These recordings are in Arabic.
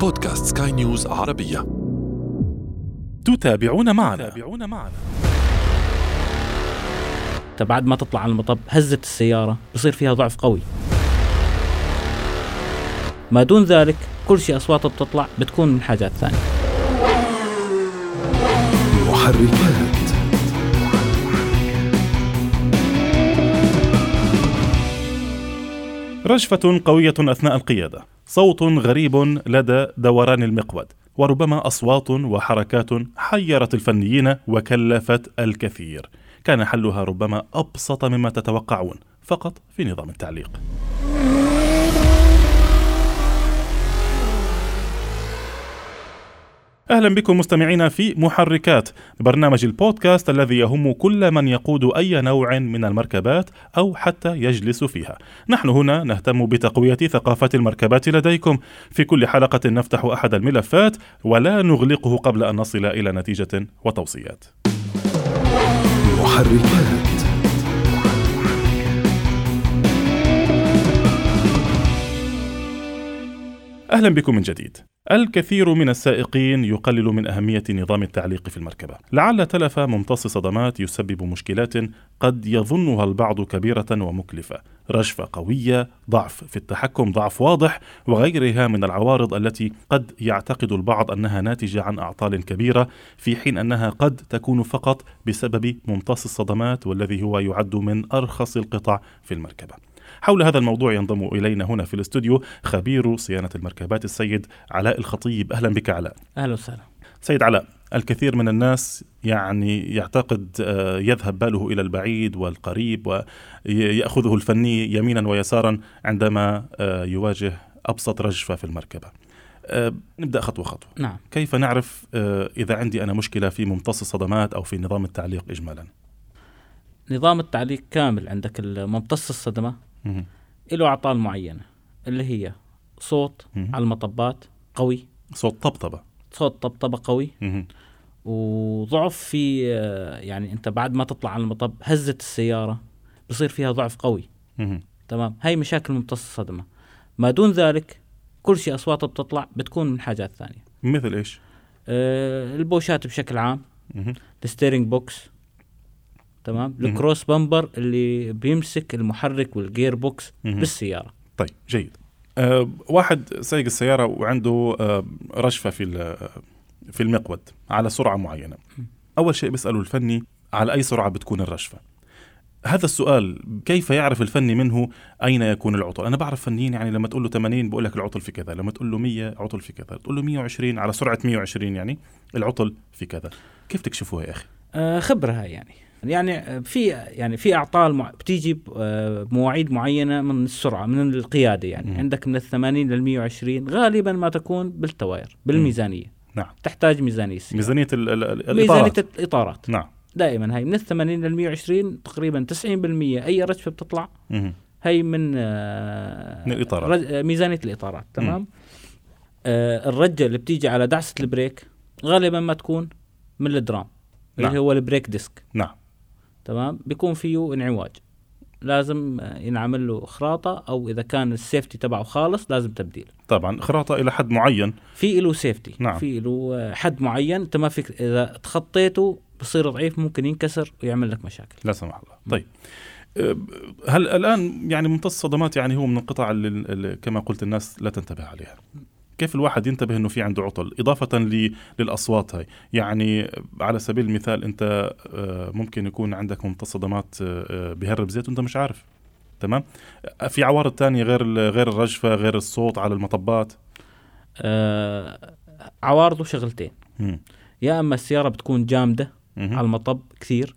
بودكاست سكاي نيوز عربية. تتابعون معنا. تتابعون معنا. بعد ما تطلع على المطب هزت السيارة بصير فيها ضعف قوي. ما دون ذلك كل شيء أصواته بتطلع بتكون من حاجات ثانية. محركات. رجفة قوية أثناء القيادة. صوت غريب لدى دوران المقود وربما أصوات وحركات حيرت الفنيين وكلفت الكثير. كان حلها ربما أبسط مما تتوقعون فقط في نظام التعليق. أهلا بكم مستمعينا في محركات برنامج البودكاست الذي يهم كل من يقود أي نوع من المركبات أو حتى يجلس فيها. نحن هنا نهتم بتقوية ثقافة المركبات لديكم. في كل حلقة نفتح أحد الملفات ولا نغلقه قبل أن نصل إلى نتيجة وتوصيات. محركات أهلا بكم من جديد. الكثير من السائقين يقلل من أهمية نظام التعليق في المركبة. لعل تلف ممتص صدمات يسبب مشكلات قد يظنها البعض كبيرة ومكلفة. رجفة قوية ضعف في التحكم ضعف واضح وغيرها من العوارض التي قد يعتقد البعض أنها ناتجة عن أعطال كبيرة في حين أنها قد تكون فقط بسبب ممتص الصدمات والذي هو يعد من أرخص القطع في المركبة. حول هذا الموضوع ينضم إلينا هنا في الاستوديو خبير صيانة المركبات السيد علاء الخطيب أهلا بك علاء أهلا وسهلا سيد علاء الكثير من الناس يعني يعتقد آه، يذهب باله إلى البعيد والقريب ويأخذه الفني يمينا ويسارا عندما آه، يواجه أبسط رجفة في المركبة. آه، نبدأ خطوة خطوة. نعم. كيف نعرف إذا عندي أنا مشكلة في ممتص الصدمات أو في نظام التعليق اجمالا؟ نظام التعليق كامل عندك ممتص الصدمة له أعطال معينة اللي هي صوت. على المطبات قوي صوت طبطبة صوت طبطبة قوي. وضعف في آه، يعني أنت بعد ما تطلع على المطب هزت السيارة بصير فيها ضعف قوي. تمام هاي مشاكل ممتص الصدمه ما دون ذلك كل شيء أصواته بتطلع بتكون من حاجات ثانية مثل إيش؟ أه البوشات بشكل عام. ال steering box تمام؟ ال cross member اللي بيمسك المحرك وال gear box. بالسيارة. طيب جيد. أه واحد سايق السيارة وعنده أه رجفة في ال- في المقود على سرعة معينة. أول شيء بيسأله الفني على أي سرعة بتكون الرجفة هذا السؤال كيف يعرف الفني منه أين يكون العطل؟ أنا بعرف فنيين يعني لما تقول له 80 بقول لك العطل في كذا لما تقول له 100 عطل في كذا تقول له 120 على سرعة 120 يعني العطل في كذا. كيف تكشفوها يا أخي؟ أه خبره يعني. يعني في يعني في أعطال مع بتيجي ب- آه، بمواعيد معينة من السرعة من القيادة يعني. مم. عندك من ال 80 لل 120 غالبا ما تكون بالتواير بالميزانية. نعم. تحتاج ميزانية السيارة. ميزانية ال- ال- ال- ميزانية الإطارات. نعم. دائما هاي من ال 80 لل 120 تقريبا 90% أي رجفة بتطلع مهم. هي من آه، من الإطارات. رج- آه، ميزانية الإطارات تمام؟ آه الرجة اللي بتيجي على دعسة ال brake غالبا ما تكون من ال drum نعم. اللي هو ال brake disc. نعم. تمام؟ بيكون فيه انعواج. لازم ينعمل له خراطة أو إذا كان ال safety تبعه خالص لازم تبديل. طبعا خراطة إلى حد معين. في له safety. نعم. في له حد معين. أنت ما فيك إذا تخطيته بصير ضعيف ممكن ينكسر ويعمل لك مشاكل. لا سمح الله. طيب. أه، هل الآن يعني ممتص الصدمات يعني هو من القطع اللي كما قلت الناس لا تنتبه عليها. كيف الواحد ينتبه إنه في عنده عطل؟ إضافة للأصوات هاي. يعني على سبيل المثال أنت أه، ممكن يكون عندك ممتص صدمات أه، أه، بيهرب زيت وأنت مش عارف. تمام؟ في عوارض تانية غير غير الرجفة غير الصوت على المطبات؟ آه عوارضه شغلتين مم. يا أما السيارة بتكون جامدة مهم. على المطب كثير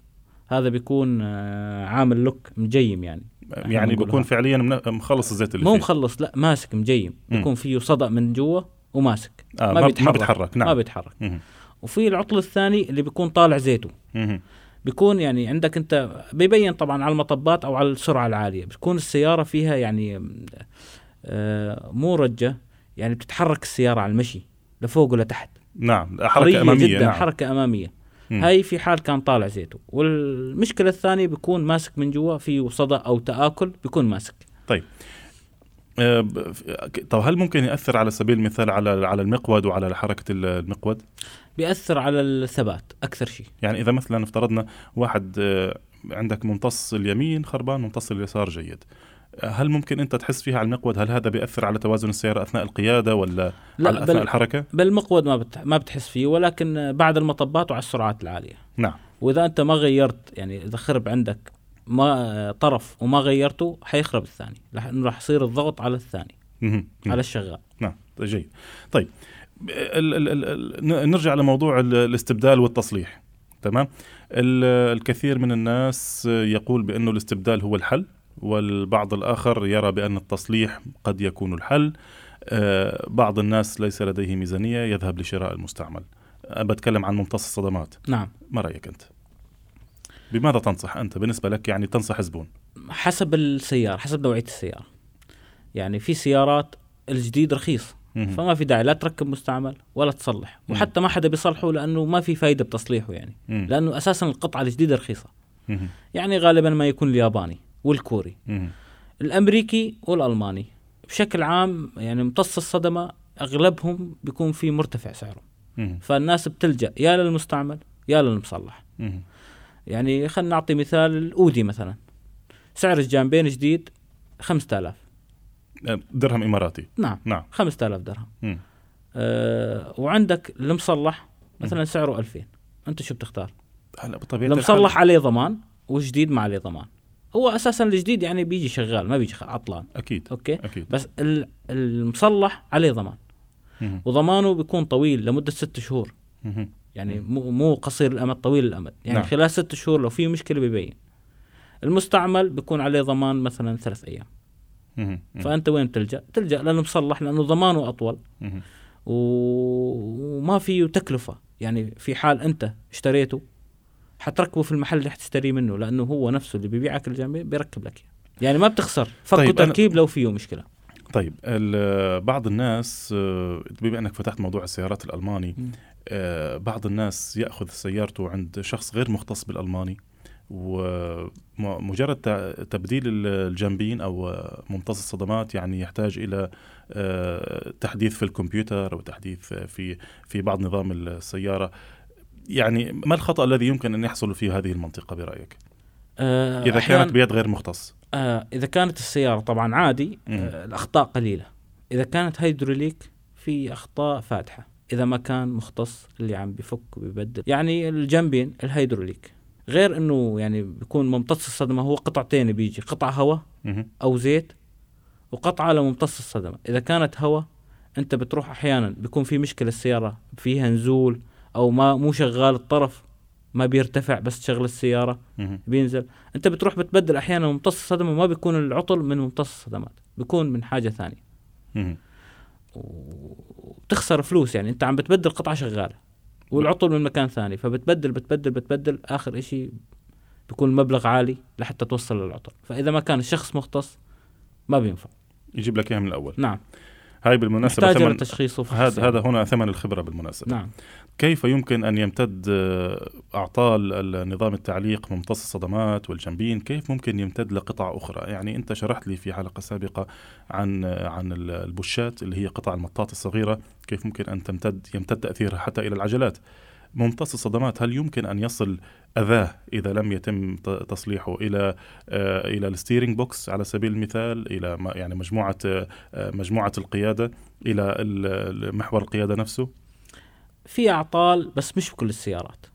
هذا بيكون آه عامل لوك مجيم يعني. يعني هذا. فعليا مخلص الزيت اللي مو فيه مخلص لا ماسك مجيم مم. بيكون فيه صدأ من جوا وماسك آه ما ما بيتحرك. ما بيتحرك نعم ما بيتحرك. وفي العطل الثاني اللي بيكون طالع زيته مهم. بيكون يعني عندك انت بيبين طبعا على المطبات أو على السرعة العالية بتكون السيارة فيها يعني آه مو رجة يعني بتتحرك السيارة على المشي لفوق ولتحت نعم حركة أمامية جدا نعم حركة أمامية مم. هاي في حال كان طالع زيته. والمشكلة الثانية بيكون ماسك من جوا فيه صدى أو تآكل بيكون ماسك. طيب. آه، طب هل ممكن يأثر على سبيل المثال على على المقود وعلى حركة ال- المقود؟ بيأثر على الثبات أكثر شيء. يعني إذا مثلا افترضنا واحد آه، عندك ممتص اليمين خربان ممتص اليسار جيد. هل ممكن أنت تحس فيها على المقود؟ هل هذا بيأثر على توازن السيارة أثناء القيادة ولا على لا أثناء بل الحركة؟ بالمقود ما بت... ما بتحس فيه ولكن بعد المطبات وعلى السرعات العالية. نعم. وإذا أنت ما غيرت يعني إذا خرب عندك ما طرف وما غيرته حيخرب الثاني. لأنه راح يصير الضغط على الثاني. على الشغال. نعم. جيد. طيب ال ال ال نرجع لموضوع ال- الاستبدال والتصليح. تمام؟ ال- الكثير من الناس يقول بأنه الاستبدال هو الحل. والبعض الآخر يرى بأن التصليح قد يكون الحل. آه، بعض الناس ليس لديه ميزانية يذهب لشراء المستعمل. بتكلم عن ممتص الصدمات. نعم. ما رأيك أنت؟ بماذا تنصح أنت؟ بالنسبة لك يعني تنصح زبون حسب السيارة حسب نوعية السيارة. يعني في سيارات الجديد رخيص. فما في داعي لا تركب مستعمل ولا تصلح. مم. وحتى ما حدا بيصلحه لأنه ما في فايدة بتصليحه يعني. مم. لأنه أساسا القطعة الجديدة رخيصة. يعني غالبا ما يكون الياباني. والكوري. مهم. الأمريكي والألماني. بشكل عام يعني امتص الصدمة أغلبهم بيكون في مرتفع سعره. فالناس بتلجأ يا للمستعمل يا للمصلح. مهم. يعني خلينا نعطي مثال الأودي مثلا. سعر الجانبين جديد 5000 أه، درهم إماراتي. نعم. نعم. 5000 درهم. مم. أه وعندك المصلح مثلا سعره 2000 أنت شو بتختار؟ هلا الحال- المصلح عليه ضمان وجديد ما عليه ضمان. هو أساسا الجديد يعني بيجي شغال ما بيجي عطلان. أكيد أوكي؟ أكيد. بس ال- المصلح عليه ضمان. مهم. وضمانه بيكون طويل لمدة ست شهور. مهم. يعني مو مو قصير الأمد طويل الأمد. يعني نعم. خلال ست شهور لو في مشكلة بيبين المستعمل بيكون عليه ضمان مثلا ثلاث أيام. فأنت وين بتلجا تلجأ للمصلح لأنه ضمانه أطول. و- وما فيه تكلفة. يعني في حال أنت اشتريته حتركبه في المحل اللي حتشتريه منه لأنه هو نفسه اللي بيبيعك الجنبين بيركب لك. يعني ما بتخسر فكوا طيب، تركيب لو فيه مشكلة طيب بعض الناس آه، بما إنك فتحت موضوع السيارات الألماني. آه، بعض الناس يأخذ سيارته عند شخص غير مختص بالألماني ومجرد تبديل ال- الجنبين أو ممتص الصدمات يعني يحتاج إلى آه، تحديث في الكمبيوتر أو تحديث في في بعض نظام السيارة يعني ما الخطأ الذي يمكن أن يحصل في هذه المنطقة برأيك؟ آه إذا كانت بيد غير مختص. آه إذا كانت السيارة طبعا عادي. آه الأخطاء قليلة. إذا كانت هيدروليك في أخطاء فادحه إذا ما كان مختص اللي عم بفك وبيبدل يعني الجنبين الهيدروليك. غير إنه يعني بيكون ممتص الصدمة هو قطعتين بيجي. قطعه هواء. أو زيت وقطعة لممتص الصدمة. إذا كانت هواء أنت بتروح أحيانا بيكون في مشكلة السيارة فيها نزول أو ما مو شغال الطرف ما بيرتفع بس تشغل السيارة. بينزل. أنت بتروح بتبدل أحيانا ممتص الصدمه ما بيكون العطل من ممتص الصدمات بيكون من حاجة ثانية. وبتخسر فلوس يعني أنت عم بتبدل قطعة شغالة والعطل من مكان ثاني فبتبدل بتبدل بتبدل آخر إشي بيكون مبلغ عالي لحتى توصل للعطل. فإذا ما كان الشخص مختص ما بينفع. يجيب لك إياها من الأول. نعم. هاي بالمناسبة محتاجه ثمن لتشخيصه في هذا السيارة. هذا هنا ثمن الخبرة بالمناسبة. نعم. كيف يمكن أن يمتد آه، أعطال النظام التعليق ممتص الصدمات والجنبين؟ كيف ممكن يمتد لقطع أخرى؟ يعني أنت شرحت لي في حلقة سابقة عن آه، عن ال- البوشات اللي هي قطع المطاط الصغيرة. كيف ممكن أن تمتد يمتد تأثيرها حتى إلى العجلات؟ ممتص الصدمات هل يمكن أن يصل أذاه إذا لم يتم تصليحه إلى آه، إلى ال steering box على سبيل المثال إلى يعني مجموعة آه، مجموعة القيادة إلى ال- ال- محور القيادة نفسه. في أعطال بس مش بكل السيارات.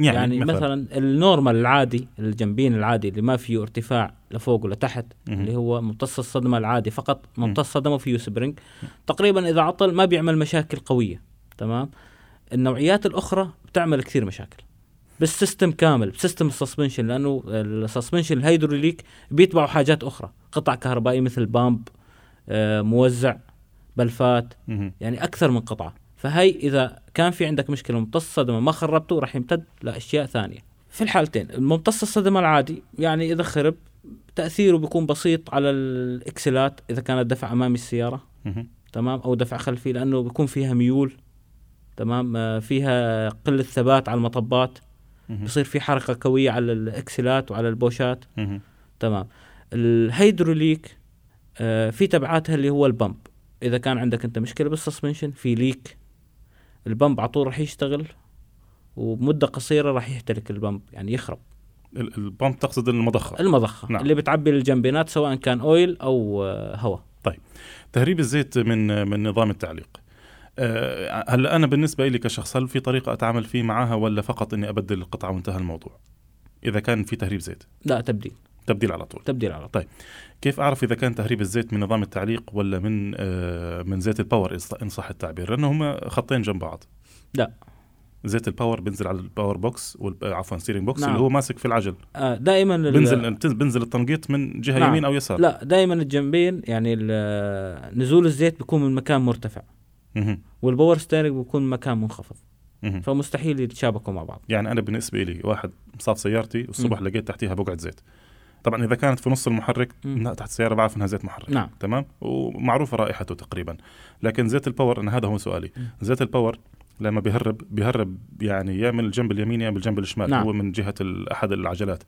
يعني, يعني, يعني مثلا ال normal العادي الجنبين العادي اللي ما فيه ارتفاع لفوق ولتحت مهم. اللي هو ممتص الصدمة العادي فقط ممتص صدمه فيه spring. تقريبا إذا عطل ما بيعمل مشاكل قوية تمام؟ النوعيات الأخرى بتعمل كثير مشاكل. بال system كامل ب system ال suspension لأنه ال suspension ال hydraulic بيتبعوا حاجات أخرى قطع كهربائيه مثل pump آه، موزع بلفات. يعني أكثر من قطعة فهي إذا كان في عندك مشكلة ممتص صدمة ما خربته راح يمتد لأشياء ثانية في الحالتين الممتص الصدمة العادي يعني إذا خرب تأثيره بيكون بسيط على الإكسلات إذا كانت دفع أمامي السيارة. تمام أو دفع خلفي لأنه بيكون فيها ميول تمام آه، فيها قلة ثبات على المطبات. بصير في حركة قوية على الإكسلات وعلى البوشات. تمام. الهيدروليك آه في تبعاتها اللي هو ال pump. إذا كان عندك أنت مشكلة بال suspension في leak. ال pump على طول راح يشتغل وبمده قصيرة راح يهتلك ال pump يعني يخرب. ال- ال pump تقصد المضخة. المضخة. نعم. اللي بتعبي الجنبينات سواء كان oil أو آه، هواء. تهريب الزيت من من نظام التعليق. هلا أنا بالنسبة لي كشخص هل في طريقة أتعامل فيه معها ولا فقط إني أبدل القطعة وانتهى الموضوع؟ إذا كان في تهريب زيت. لا تبديل. تبديل على طول. تبديل على طول. كيف أعرف إذا كان تهريب الزيت من نظام التعليق ولا من آه، من زيت ال power إن صح التعبير؟ لأنه هم خطين جنب بعض. لا. زيت ال power بنزل على ال power box آه، عفوا steering box نعم. اللي هو ماسك في العجل. آه دائما بنزل بنزل التنقيط من جهة نعم. يمين أو يسار. لا دائما الجنبين يعني ال- نزول الزيت بيكون من مكان مرتفع. وال power steering بيكون مكان منخفض. فمستحيل يتشابكوا مع بعض. يعني أنا بالنسبة لي واحد صاف سيارتي والصبح لقيت تحتيها بقعة زيت. طبعا إذا كانت في نص المحرك مم. لا تحت السيارة بعرف إنها زيت محرك. نعم. تمام؟ ومعروفة رائحته تقريبا. لكن زيت ال power أنا هذا هو سؤالي. مم. زيت ال power لما بيهرب بيهرب يعني يا من الجنب اليمين يا من الجنب الشمال. نعم. هو من جهة أحد العجلات.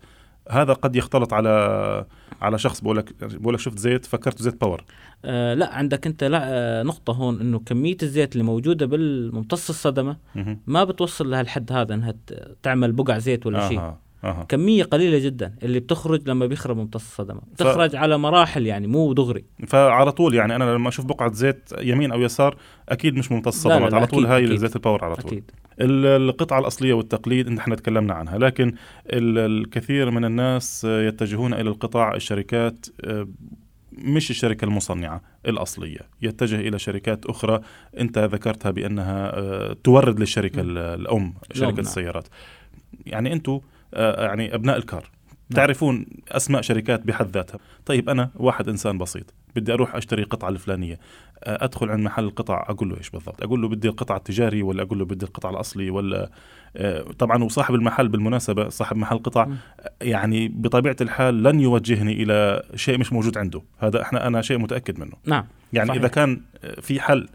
هذا قد يختلط على على شخص بقول لك بقول لك شفت زيت فكرته زيت power. آه لا عندك انت لا آه نقطة هون انه كمية الزيت اللي موجودة بالممتص الصدمة مهم. ما بتوصل لها الحد هذا انها تعمل بقع زيت ولا شيء. أها. كمية قليلة جدا اللي بتخرج لما بيخرب ممتص الصدمة. بتخرج على مراحل يعني مو دغري. فعلى طول يعني أنا لما أشوف بقعة زيت يمين أو يسار أكيد مش ممتص لا، لا، صدمات لا، على طول أكيد، هاي أكيد. زيت الباور على طول. أكيد. ال- القطعة الأصلية والتقليد إن إحنا تكلمنا عنها لكن ال- الكثير من الناس يتجهون إلى القطع الشركات آه، مش الشركة المصنعة الأصلية يتجه إلى شركات أخرى أنت ذكرتها بأنها آه، تورد للشركة ال- الأم شركة نعم. السيارات. يعني أنتم يعني أبناء الكار. نعم. تعرفون أسماء شركات بحد ذاتها. طيب أنا واحد إنسان بسيط بدي أروح أشتري قطعة الفلانية. آه، أدخل عند محل القطع أقول له إيش بالضبط؟ أقول له بدي القطع التجاري ولا أقول له بدي القطع الأصلي ولا آه، طبعا وصاحب المحل بالمناسبة صاحب محل قطع. يعني بطبيعة الحال لن يوجهني إلى شيء مش موجود عنده. هذا إحنا أنا شيء متأكد منه. نعم يعني صحيح. إذا كان آه، في حل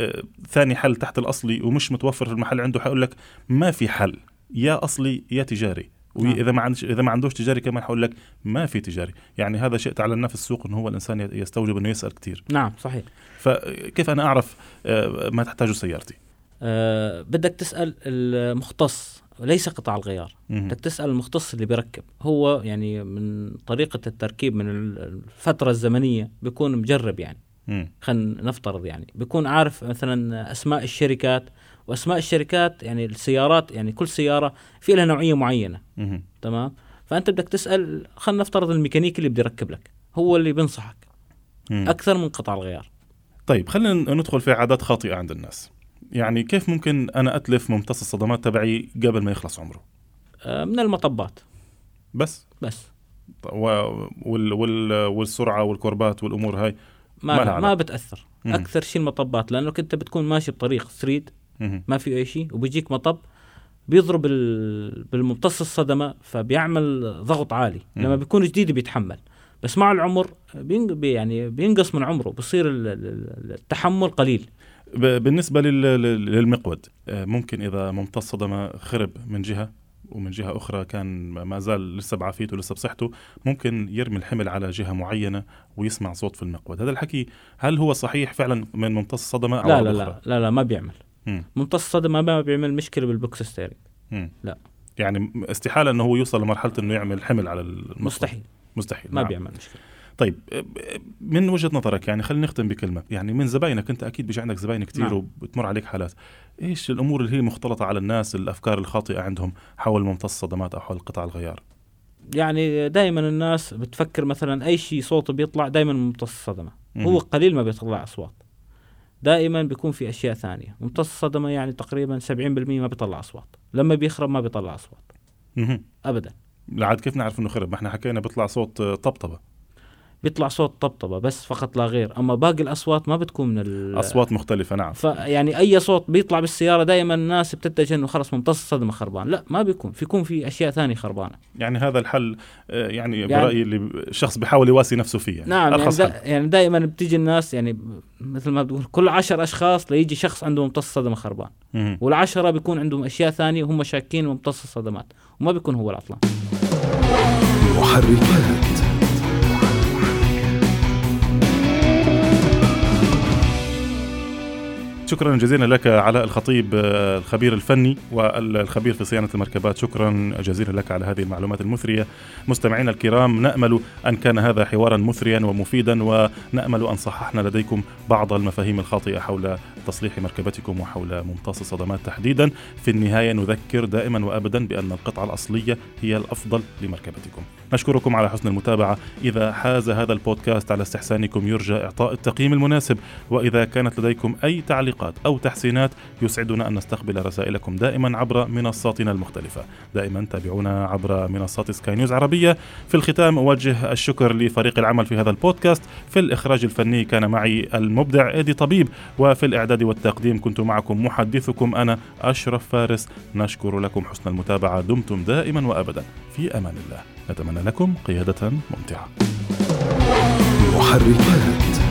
آه، ثاني حل تحت الأصلي ومش متوفر في المحل عنده حيقول لك ما في حل. يا أصلي يا تجاري. نعم. واذا ما عندش إذا ما عندوش تجاري كمان حقول لك ما في تجاري. يعني هذا شيء تعلمناه في السوق إنه هو الإنسان يستوجب إنه يسأل كثير نعم صحيح. فكيف أنا أعرف آه، ما تحتاجه سيارتي؟ آه بدك تسأل المختص وليس قطع الغيار. بدك تسأل المختص اللي بيركب. هو يعني من طريقة التركيب من الفترة الزمنية بيكون مجرب يعني. خلينا نفترض يعني. بيكون عارف مثلا أسماء الشركات وأسماء الشركات يعني السيارات يعني كل سيارة في لها نوعية معينة. تمام فأنت بدك تسأل خلينا نفترض الميكانيكي اللي بده يركب لك هو اللي بينصحك مم. أكثر من قطع الغيار طيب خلينا ندخل في عادات خاطئة عند الناس يعني كيف ممكن أنا أتلف ممتص الصدمات تبعي قبل ما يخلص عمره آه، من المطبات بس بس. وال... وال... والسرعة والكوربات والأمور هاي ما ما. ما بتأثر مم. أكثر شيء المطبات لانك انت بتكون ماشي بطريق مهم. ما في أي شيء وبيجيك مطب بيضرب ال- بالممتص الصدمة فبيعمل ضغط عالي. لما بيكون جديد بيتحمل بس مع العمر بين بي- يعني بينقص من عمره بصير ال- ال- التحمل قليل. بالنسبة لل... لل- للمقود آه، ممكن إذا ممتص صدمة خرب من جهة ومن جهة أخرى كان ما زال لسه بعافيته ولسه بصحته ممكن يرمي الحمل على جهة معينة ويسمع صوت في المقود هذا الحكي هل هو صحيح فعلا من ممتص الصدمه أو لا لا أخرى؟ لا لا لا ما بيعمل. ممتص الصدمه ما بيعمل مشكلة بال box steering. لا. يعني استحالة إنه هو يوصل لمرحلة إنه يعمل حمل على المقود. مستحيل مستحيل ما نعم. بيعمل مشكلة طيب من وجهة نظرك يعني خلينا نختم بكلمة يعني من زباينك أنت أكيد بيجي عندك زباين كثير نعم. وبتمر عليك حالات إيش الأمور اللي هي مختلطة على الناس الأفكار الخاطئة عندهم حول ممتص الصدمات أو حول قطع الغيار يعني دائما الناس بتفكر مثلا أي شيء صوت بيطلع دائما ممتص مهم. هو قليل ما بيطلع أصوات دائما بيكون في أشياء ثانية. ممتص الصدمه يعني تقريبا 70% ما بيطلع أصوات. لما بيخرب ما بيطلع أصوات. ابدا. لعاد كيف نعرف إنه خرب؟ ما إحنا حكينا بيطلع صوت طبطبة. بيطلع صوت طبطبة بس فقط لا غير. أما باقي الأصوات ما بتكون من ال... أصوات مختلفة نعم. فيعني أي صوت بيطلع بالسيارة دائما الناس بتتجه إنه خلص ممتص الصدمه خربان. لا ما بيكون. في يكون في أشياء ثانية خربانة. يعني هذا الحل آه، يعني, يعني- برأيي اللي الشخص بيحاول يواسي نفسه فيه يعني. نعم يعني, حل. يعني دائما بتيجي الناس يعني مثل ما بتقول كل عشر أشخاص ليجي شخص عنده ممتص صدمة خربان. مهم. والعشرة بيكون عندهم أشياء ثانية وهم شاكين ممتص الصدمات. وما بيكون هو العطلان محركات. شكرا جزيلا لك علاء الخطيب الخبير الفني والخبير في صيانة المركبات. شكرا جزيلا لك على هذه المعلومات المثرية. مستمعينا الكرام نأمل أن كان هذا حوارا مثريا ومفيدا ونأمل أن صححنا لديكم بعض المفاهيم الخاطئة حول تصليح مركبتكم وحول ممتص الصدمات تحديدا. في النهاية نذكر دائما وأبدا بأن القطعة الأصلية هي الأفضل لمركبتكم. نشكركم على حسن المتابعة. إذا حاز هذا البودكاست على استحسانكم يرجى إعطاء التقييم المناسب. وإذا كانت لديكم أي تعليقات أو تحسينات يسعدنا أن نستقبل رسائلكم دائما عبر منصاتنا المختلفة. دائما تابعونا عبر منصات سكاي نيوز عربية. في الختام أوجه الشكر لفريق العمل في هذا البودكاست. في الإخراج الفني كان معي المبدع إيدي طبيب. وفي الإعداد والتقديم كنت معكم محدثكم أنا أشرف فارس. نشكر لكم حسن المتابعة. دمتم دائما وأبدا. في أمان الله. نتمنى لكم قيادة ممتعة. محركات.